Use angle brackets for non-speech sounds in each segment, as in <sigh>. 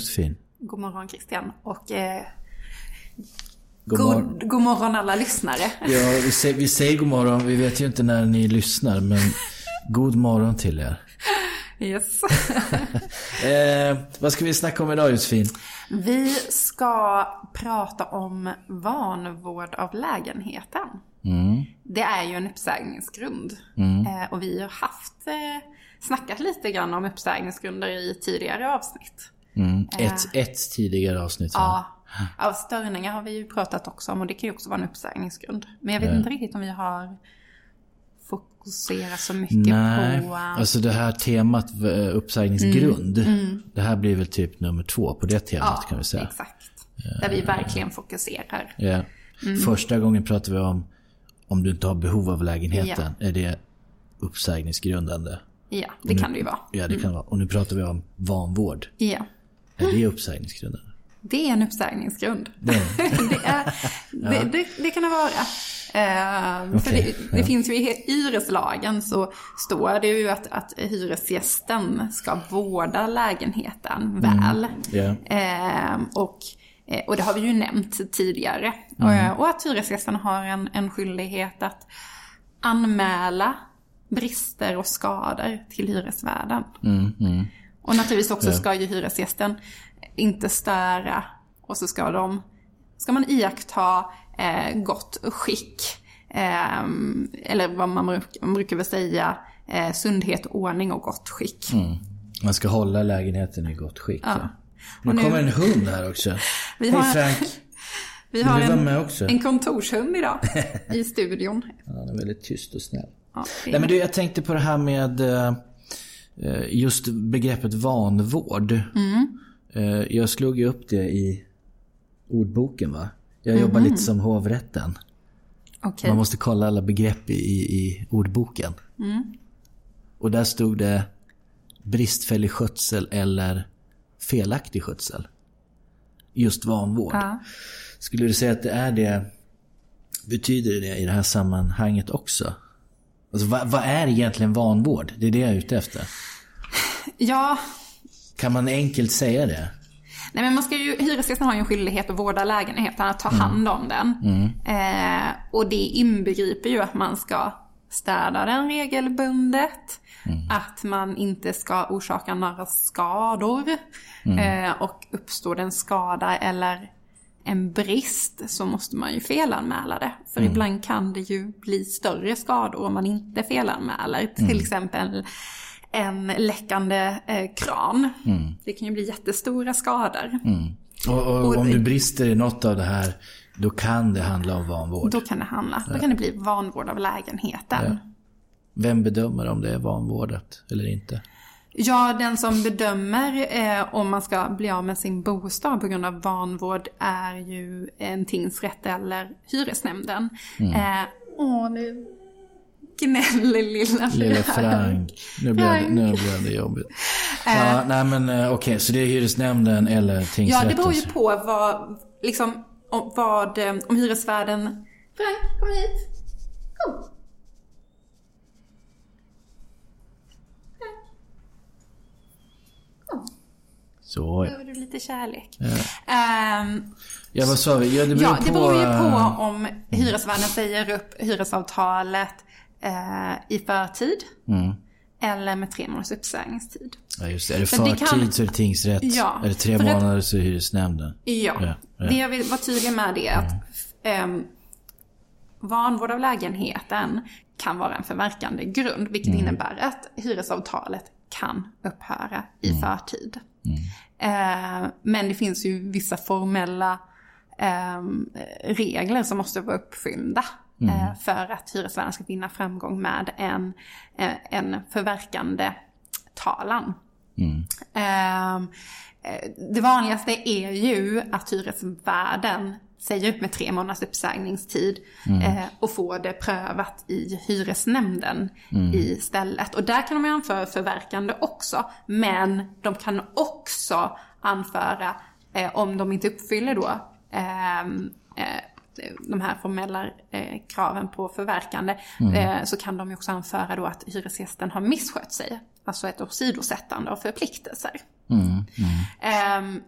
Josefin. God morgon Christian. Och eh, God god, morgon. god morgon alla lyssnare. Ja, vi säger, vi säger god morgon. Vi vet ju inte när ni lyssnar, men god morgon till er. Yes. <laughs> Eh, vad ska vi snacka om idag Josefin? Vi ska prata om vanvård av lägenheten. Mm. Det är ju en uppsägningsgrund. Eh, och vi har haft, eh, snackat lite grann om uppsägningsgrunder i tidigare avsnitt. Mm. Ett, ett tidigare avsnitt. va? Ja, av störningar har vi ju pratat också om och det kan ju också vara en uppsägningsgrund. Men jag vet inte riktigt om vi har fokuserat så mycket Nej, på... alltså det här temat eh, uppsägningsgrund. Det här blir väl typ nummer två på det temat kan vi säga. exakt. Där vi verkligen fokuserar. Ja. Första gången pratade vi om om du inte har behov av lägenheten. Är det uppsägningsgrundande? Ja, det kan det ju vara. Ja, det kan det vara. Och nu pratar vi om vanvård. Ja. Är det uppsägningsgrundande? Det är en uppsägningsgrund. <laughs> Det är det, är, det, det, det kan det vara. Eh, för det, ja. finns ju i hyreslagen så står det ju att, att hyresgästen ska vårda lägenheten väl. Ja. Eh, och, eh, och det har vi ju nämnt tidigare. Mm. Och, och att hyresgästen har en, en skyldighet att anmäla brister och skador till hyresvärden. Mm, mm. Och naturligtvis också ska ju hyresgästen inte störa och så ska de, ska man iaktta eh, gott skick. Eh, eller vad man, bruk, man brukar väl säga, eh, sundhet, ordning och gott skick. Mm. Man ska hålla lägenheten i gott skick. Ja. Nu Och nu- kommer en hund här också. <laughs> Vi Hej har- Frank. <laughs> Vi har en, en kontorshund idag <laughs> i studion. Ja, är väldigt tyst och snäll. Ja, Nej, men du, jag tänkte på det här med eh, just begreppet vanvård. Mm. Eh, Jag slog ju upp det i ordboken va? Jag Mhm. jobbar lite som hovrätten. Okej. Man måste kolla alla begrepp i, i, i ordboken. Mm. Och där stod det bristfällig skötsel eller felaktig skötsel. Just vanvård. Ja. Skulle du säga att det är det, betyder det i det här sammanhanget också? Alltså vad, vad är egentligen vanvård? Det är det jag är ute efter. Ja, Kan man enkelt säga det? Nej men man ska ju, hyresgästen har ju en skyldighet att vårda lägenheten, att ta hand om den. Eh, och det inbegriper ju att man ska städa den regelbundet. Att man inte ska orsaka några skador. Eh, och uppstår en skada eller en brist så måste man ju felanmäla det. För ibland kan det ju bli större skador om man inte felanmäler. Till exempel en läckande eh, kran. Det kan ju bli jättestora skador. Och, och, Och om du brister i något av det här, då kan det handla om vanvård. Då kan det handla, då kan det bli vanvård av lägenheten. Vem bedömer om det är vanvårdat eller inte? Ja, den som bedömer eh, om man ska bli av med sin bostad på grund av vanvård är ju en tingsrätt eller hyresnämnden. Eh, åh, nu gnäller lilla Lilla Frank. Nu blev, det, Frank. nu blev det jobbigt. Ja, nej men eh, okej, så det är hyresnämnden eller Ja, tingsrätten? det beror ju på vad, liksom, om, vad, eh, om hyresvärden... Frank, kom hit. Kom. Så, ja. Behöver du lite kärlek? Ehm, ja, vad sa vi? Ja, det beror, Ja, på, det beror ju eh, på om hyresvärden säger upp hyresavtalet eh, i förtid. Mm. Eller med tre månaders uppsägningstid. Ja, just det. Är det Så det förtid kan- så är det tingsrätt. Ja, Är det tre månader så är det hyresnämnden. Ja, Ja, ja. det jag vill vara tydlig med det är att ehm, vanvård av lägenheten kan vara en förverkande grund. Vilket innebär att hyresavtalet kan upphöra i förtid. Eh, men det finns ju vissa formella ehm, regler som måste vara uppfyllda. Eh, för att hyresvärden ska vinna framgång med en, eh, en förverkande talan. Ehm, eh, det vanligaste är ju att hyresvärden säger upp med tre månaders uppsägningstid eh, och får det prövat i hyresnämnden istället. Och där kan de anföra förverkande också, men de kan också anföra, om de inte uppfyller då ehm, eh, de här formella eh, kraven på förverkande, eh, så kan de ju också anföra då att hyresgästen har misskött sig. Alltså ett åsidosättande av förpliktelser. Ehm,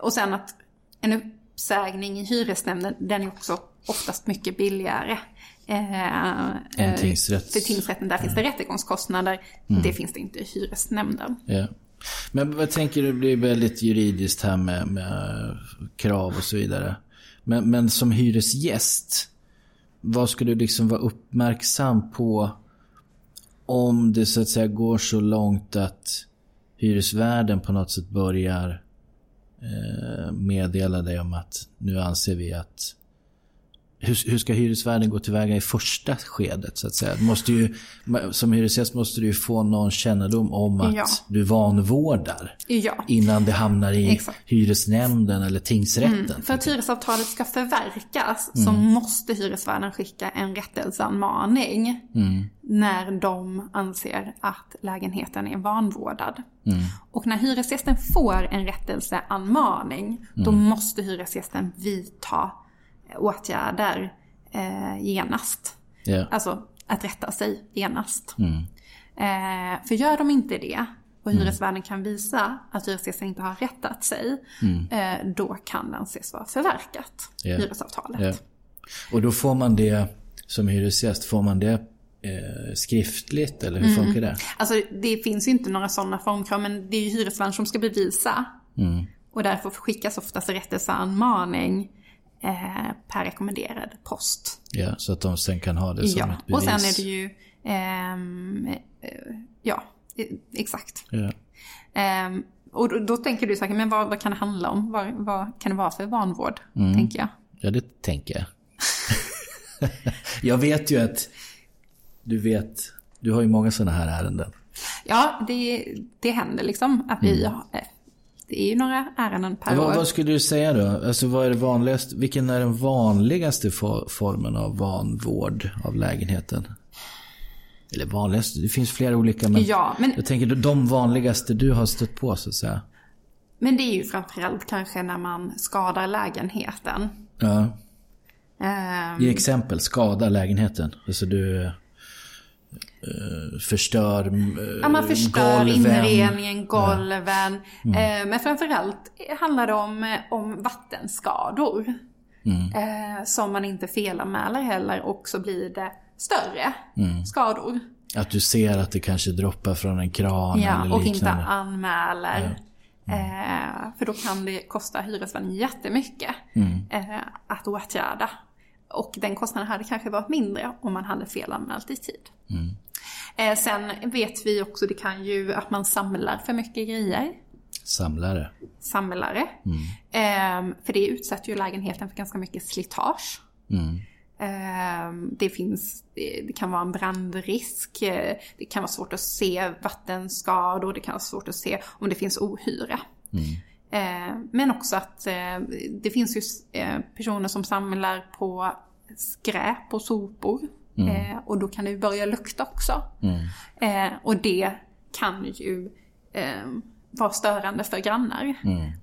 och sen att en uppsägning i hyresnämnden, den är också oftast mycket billigare. Eh, En tingsrätt. För tingsrätten, där finns det rättegångskostnader. Det finns det inte i hyresnämnden. Ja. Men vad tänker du, det blir väldigt juridiskt här med, med krav och så vidare. Men, men som hyresgäst, vad ska du liksom vara uppmärksam på om det så att säga går så långt att hyresvärden på något sätt börjar eh, meddela dig om att nu anser vi att hur, hur ska hyresvärden gå tillväga i första skedet så att säga? Du måste ju, som hyresgäst måste du ju få någon kännedom om att Ja. du vanvårdar. Ja. Innan det hamnar i Exakt. hyresnämnden eller tingsrätten. För att hyresavtalet ska förverkas så måste hyresvärden skicka en rättelseanmaning när de anser att lägenheten är vanvårdad. Och när hyresgästen får en rättelseanmaning då måste hyresgästen vidta åtgärder eh, genast. Ja. Alltså att rätta sig genast. Eh, för gör de inte det och hyresvärden kan visa att hyresgästen inte har rättat sig, eh, då kan den ses vara förverkat, Ja. hyresavtalet. Ja. Och då får man det, som hyresgäst, får man det eh, skriftligt eller hur funkar det? Alltså det finns ju inte några sådana formkrav, men det är ju hyresvärden som ska bevisa. Och därför skickas oftast rättelseanmaning eh, per rekommenderad post. Ja, så att de sen kan ha det som Ja, ett bevis. och sen är det ju, ehm, eh, ja, eh, exakt. Ja. Ehm, och då, då tänker du säkert, men vad, vad kan det handla om? Vad, vad kan det vara för vanvård? Mm. Tänker jag. Ja, det tänker jag. <laughs> jag vet ju att du vet, du har ju många sådana här ärenden. Ja, det, det händer liksom att vi eh, det är ju några ärenden per. Vad, år. vad skulle du säga då? Alltså vad är det vanligaste, vilken är den vanligaste for, formen av vanvård av lägenheten? Eller vanligaste, det finns flera olika men Ja, men, jag tänker de vanligaste du har stött på så att säga. men det är ju framförallt kanske när man skadar lägenheten. Ja. Ehm, Ge exempel, skada lägenheten. Alltså du förstör eh, Ja, man förstör golven. inredningen, golven. Eh, men framförallt handlar det om, eh, om vattenskador. Eh, som man inte felanmäler heller och så blir det större skador. Att du ser att det kanske droppar från en kran Ja, eller och inte liknande. anmäler. Eh, för då kan det kosta hyresvärden jättemycket eh, att åtgärda. Och den kostnaden hade kanske varit mindre om man hade felanmält i tid. Eh, sen vet vi också, det kan ju att man samlar för mycket grejer. Samlare. Samlare. Eh, för det utsätter ju lägenheten för ganska mycket slitage. Eh, det finns, det det kan vara en brandrisk, eh, det kan vara svårt att se vattenskador, det kan vara svårt att se om det finns ohyra. Eh, Men också att eh, det finns ju eh, personer som samlar på skräp och sopor. Eh, Och då kan det ju börja lukta också. Eh, Och det kan ju vara störande för grannar.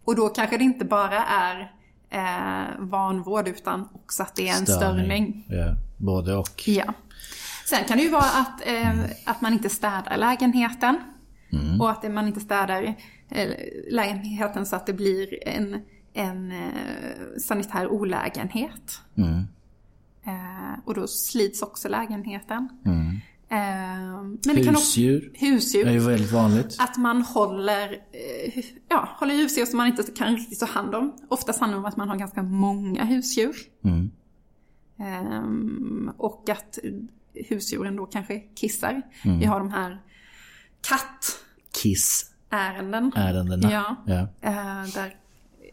Och då kanske det inte bara är eh, vanvård utan också att det är en störning. Ja, både och. Ja. Sen kan det ju vara att, eh, att man inte städar lägenheten. Och att man inte städar lägenheten så att det blir en, en eh, sanitär olägenhet. Mm. Eh, och då slits också lägenheten. Eh, men det kan också, Husdjur husdjur. är ju väldigt vanligt. Att man håller, eh, ja, håller husdjur som man inte kan riktigt ta hand om. Oftast handlar det om att man har ganska många husdjur. Mm. Ehm, och att husdjuren då kanske kissar. Mm. Vi har de här kattärenden. Kiss-ärendena. Ja. ja. Eh, där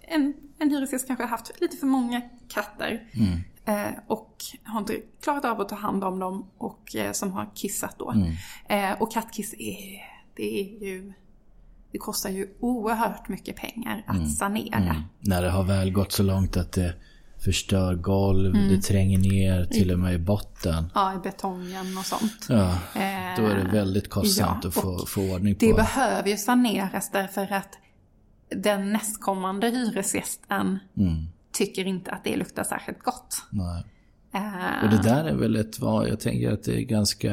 en, en hyresgäst kanske har haft lite för många katter. Mm. Eh, och har inte klarat av att ta hand om dem och eh, som har kissat då. Mm. Och kattkiss är, det är ju, det kostar ju oerhört mycket pengar att sanera. När det har väl gått så långt att det förstör golv, Mm. det tränger ner till och med i botten. Ja, i betongen och sånt. Ja, Eh, då är det väldigt kostsamt ja, att få, få ordning på. Det behöver ju saneras därför att den nästkommande hyresgästen Mm. tycker inte att det luktar särskilt gott. Nej. Eh, Och det där är väl ett, jag tänker att det är ganska,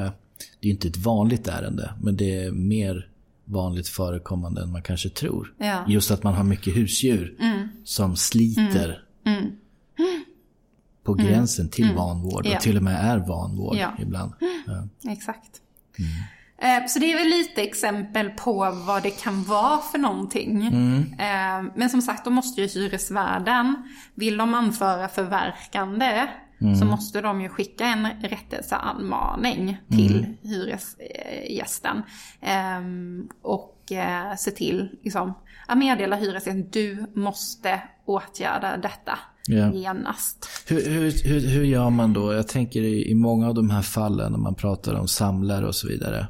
det är inte ett vanligt ärende, men det är mer vanligt förekommande än man kanske tror. Ja. Just att man har mycket husdjur som sliter på gränsen till vanvård och Ja. till och med är vanvård Ja. ibland. Ja. Exakt. Eh, Så det är väl lite exempel på vad det kan vara för någonting. Eh, Men som sagt, då måste ju hyresvärden, vill de anföra förverkande, så måste de ju skicka en rättelseanmaning till hyresgästen. Ehm, Och eh, se till, liksom, att meddela hyresgästen, du måste åtgärda detta Ja. genast. Hur, hur, hur, hur gör man då? Jag tänker i, många av de här fallen när man pratar om samlare och så vidare.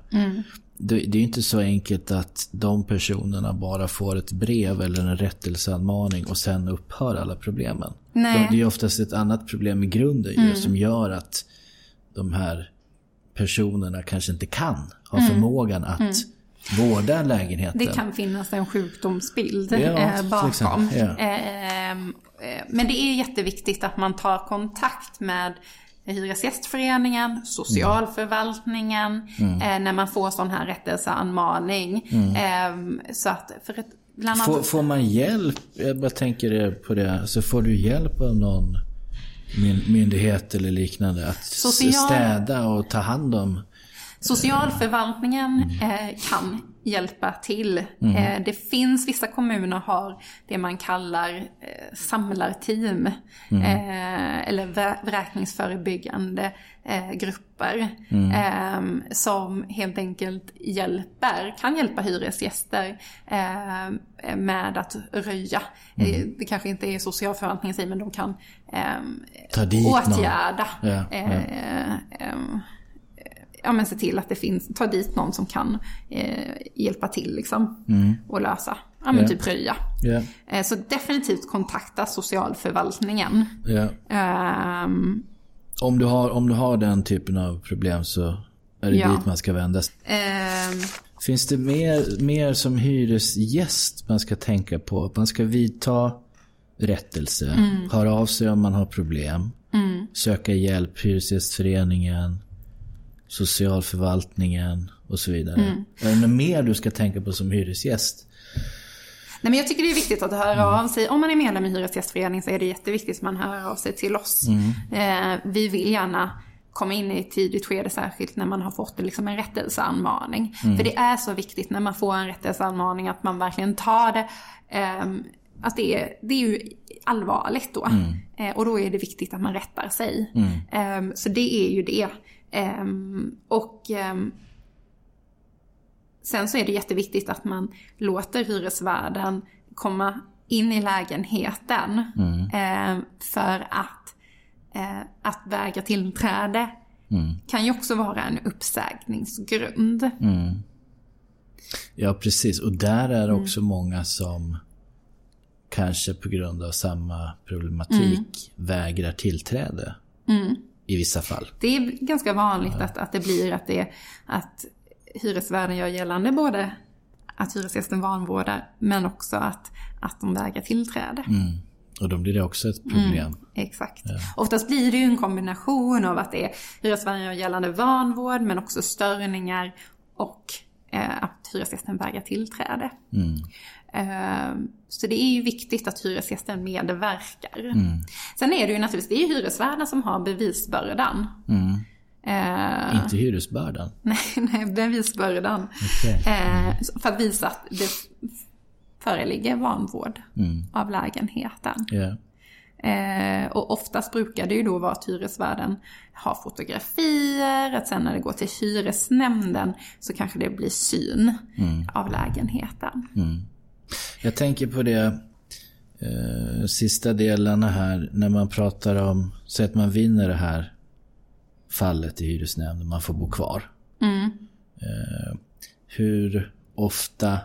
Det, det är inte så enkelt att de personerna bara får ett brev eller en rättelseanmaning och sen upphör alla problemen. Nej. De, det är oftast ett annat problem i grunden ju, som gör att de här personerna kanske inte kan ha förmågan att vårda lägenheten. Det kan finnas en sjukdomsbild Ja, eh, bakom. ja. Eh, eh, men det är jätteviktigt att man tar kontakt med Hyresgästföreningen, socialförvaltningen, Mm. eh, när man får sån här rättelseanmaning. Eh, så att, för ett, bland Får, annat, får man hjälp? Jag bara tänker på det. Alltså får du hjälp av någon myn- myndighet eller liknande att Social- städa och ta hand om? Socialförvaltningen Mm. eh, kan hjälpa till. Eh, det finns, vissa kommuner har det man kallar eh, samlarteam. Mm. Eller vräkningsförebyggande grupper. Mm. Eh, som helt enkelt hjälper, kan hjälpa hyresgäster eh, med att röja. Mm. Det kanske inte är socialförvaltningen men de kan eh, någon. åtgärda. Ja, ja. Ja, men se till att det finns, ta dit någon som kan eh, hjälpa till liksom. Och lösa, ja men Mm. Ja. typ röja. Ja, Eh, så definitivt kontakta socialförvaltningen. ja. Ehm, Om, du har, om du har den typen av problem så är det Ja. dit man ska vända sig. ehm, Finns det mer, mer som hyresgäst man ska tänka på? Att man ska vidta rättelse, höra av sig om man har problem, söka hjälp, Hyresgästföreningen, socialförvaltningen och så vidare. Är det något mer du ska tänka på som hyresgäst? Nej, men jag tycker det är viktigt att höra av sig. Om man är medlem i Hyresgästföreningen så är det jätteviktigt att man hör av sig till oss. Eh, vi vill gärna komma in i ett tidigt skede, särskilt när man har fått liksom en rättelseanmaning. För det är så viktigt när man får en rättelseanmaning att man verkligen tar det. ehm, att det är, det är ju allvarligt då. Eh, och då är det viktigt att man rättar sig. Ehm, så det är ju det. Ehm, och ehm, Sen så är det jätteviktigt att man låter hyresvärden komma in i lägenheten. Eh, för att, eh, att vägra tillträde kan ju också vara en uppsägningsgrund. Ja, precis. Och där är det också många som kanske på grund av samma problematik vägrar tillträde. I vissa fall. Det är ganska vanligt att, att det blir att, det, att hyresvärden gör gällande både att hyresgästen vanvårdar men också att, att de vägrar tillträde. Och då blir det också ett problem. Exakt. Oftast blir det ju en kombination av att det är hyresvärden gör gällande vanvård men också störningar och att hyresgästen vägrar tillträde. Eh, så det är ju viktigt att hyresgästen medverkar. Sen är det ju naturligtvis, det är hyresvärden som har bevisbördan. Eh, Inte hyresbördan. <laughs> nej, nej, bevisbördan. Okej. Eh, för att visa att det föreligger vanvård av lägenheten. Ja. Eh, och oftast brukar det ju då vara att hyresvärden har fotografier, att sen när det går till hyresnämnden så kanske det blir syn av lägenheten. Jag tänker på det eh, sista delarna här när man pratar om, säg att man vinner det här fallet i hyresnämnden, man får bo kvar. Eh, hur ofta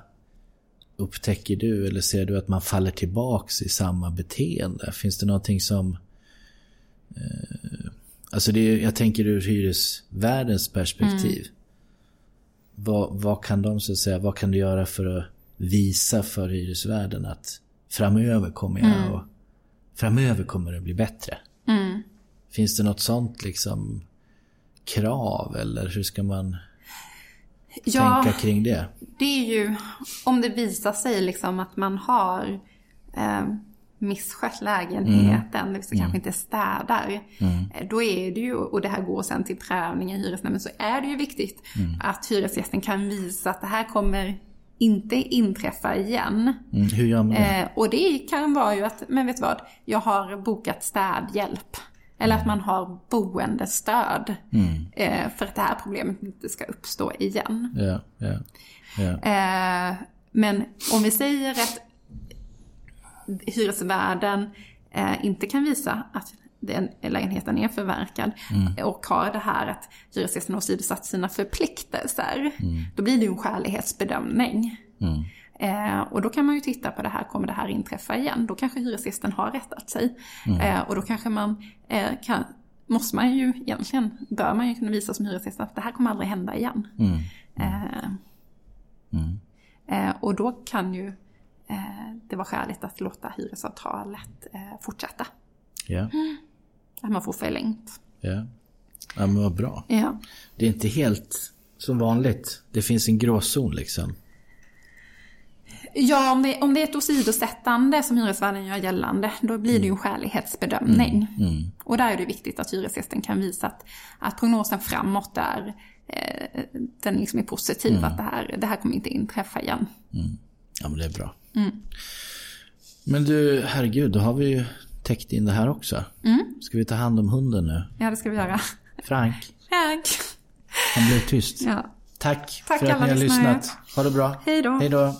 upptäcker du eller ser du att man faller tillbaks i samma beteende? Finns det någonting som... Eh, alltså det är, jag tänker ur hyresvärdens perspektiv. Vad, vad kan de så säga, vad kan du göra för att visa för hyresvärden att framöver kommer jag och framöver kommer det bli bättre? Finns det något sånt liksom krav eller hur ska man... Ja. tänka kring det? Det är ju om det visar sig liksom att man har eh, misskött lägenheten, det vill säga kanske inte städar. Eh, Då är det ju, och det här går sen till prövning i hyresnämnden, så är det ju viktigt att hyresgästen kan visa att det här kommer inte inträffa igen. Mm, hur gör man det? Eh, och det kan vara ju att, men vet du vad, jag har bokat städhjälp. Eller att man har boendestöd. Eh, för att det här problemet inte ska uppstå igen. Ja, ja. Eh, men om vi säger att hyresvärden eh, inte kan visa att den lägenheten är förverkad och har det här att hyresgästen har åsidosatt sina förpliktelser. Då blir det ju en skälighetsbedömning. Eh, och då kan man ju titta på det här, kommer det här inträffa igen? Då kanske hyresgästen har rättat sig. Eh, och då kanske man eh, kan, måste man ju egentligen, bör man ju kunna visa som hyresgäst att det här kommer aldrig hända igen. Eh, Eh, och då kan ju eh, det vara skäligt att låta hyresavtalet fortsätta. ja, Att man får förlängt. ja. Ja, men vad bra. Ja. Det är inte helt som vanligt. Det finns en gråzon liksom. Ja, om det, om det är ett åsidosättande som hyresvärden gör gällande, då blir det ju en skälighetsbedömning. Och där är det viktigt att hyresgästen kan visa att, att prognosen framåt är, eh, den liksom är positiv, att det här, det här kommer inte inträffa igen. Ja, men det är bra. Men du, herregud, då har vi ju täckt in det här också. Ska vi ta hand om hunden nu? Ja, det ska vi göra. Frank, Tack! han blev tyst. Ja. Tack, Tack för att ni har lyssnat. Ha det bra. Hej då. Hej då.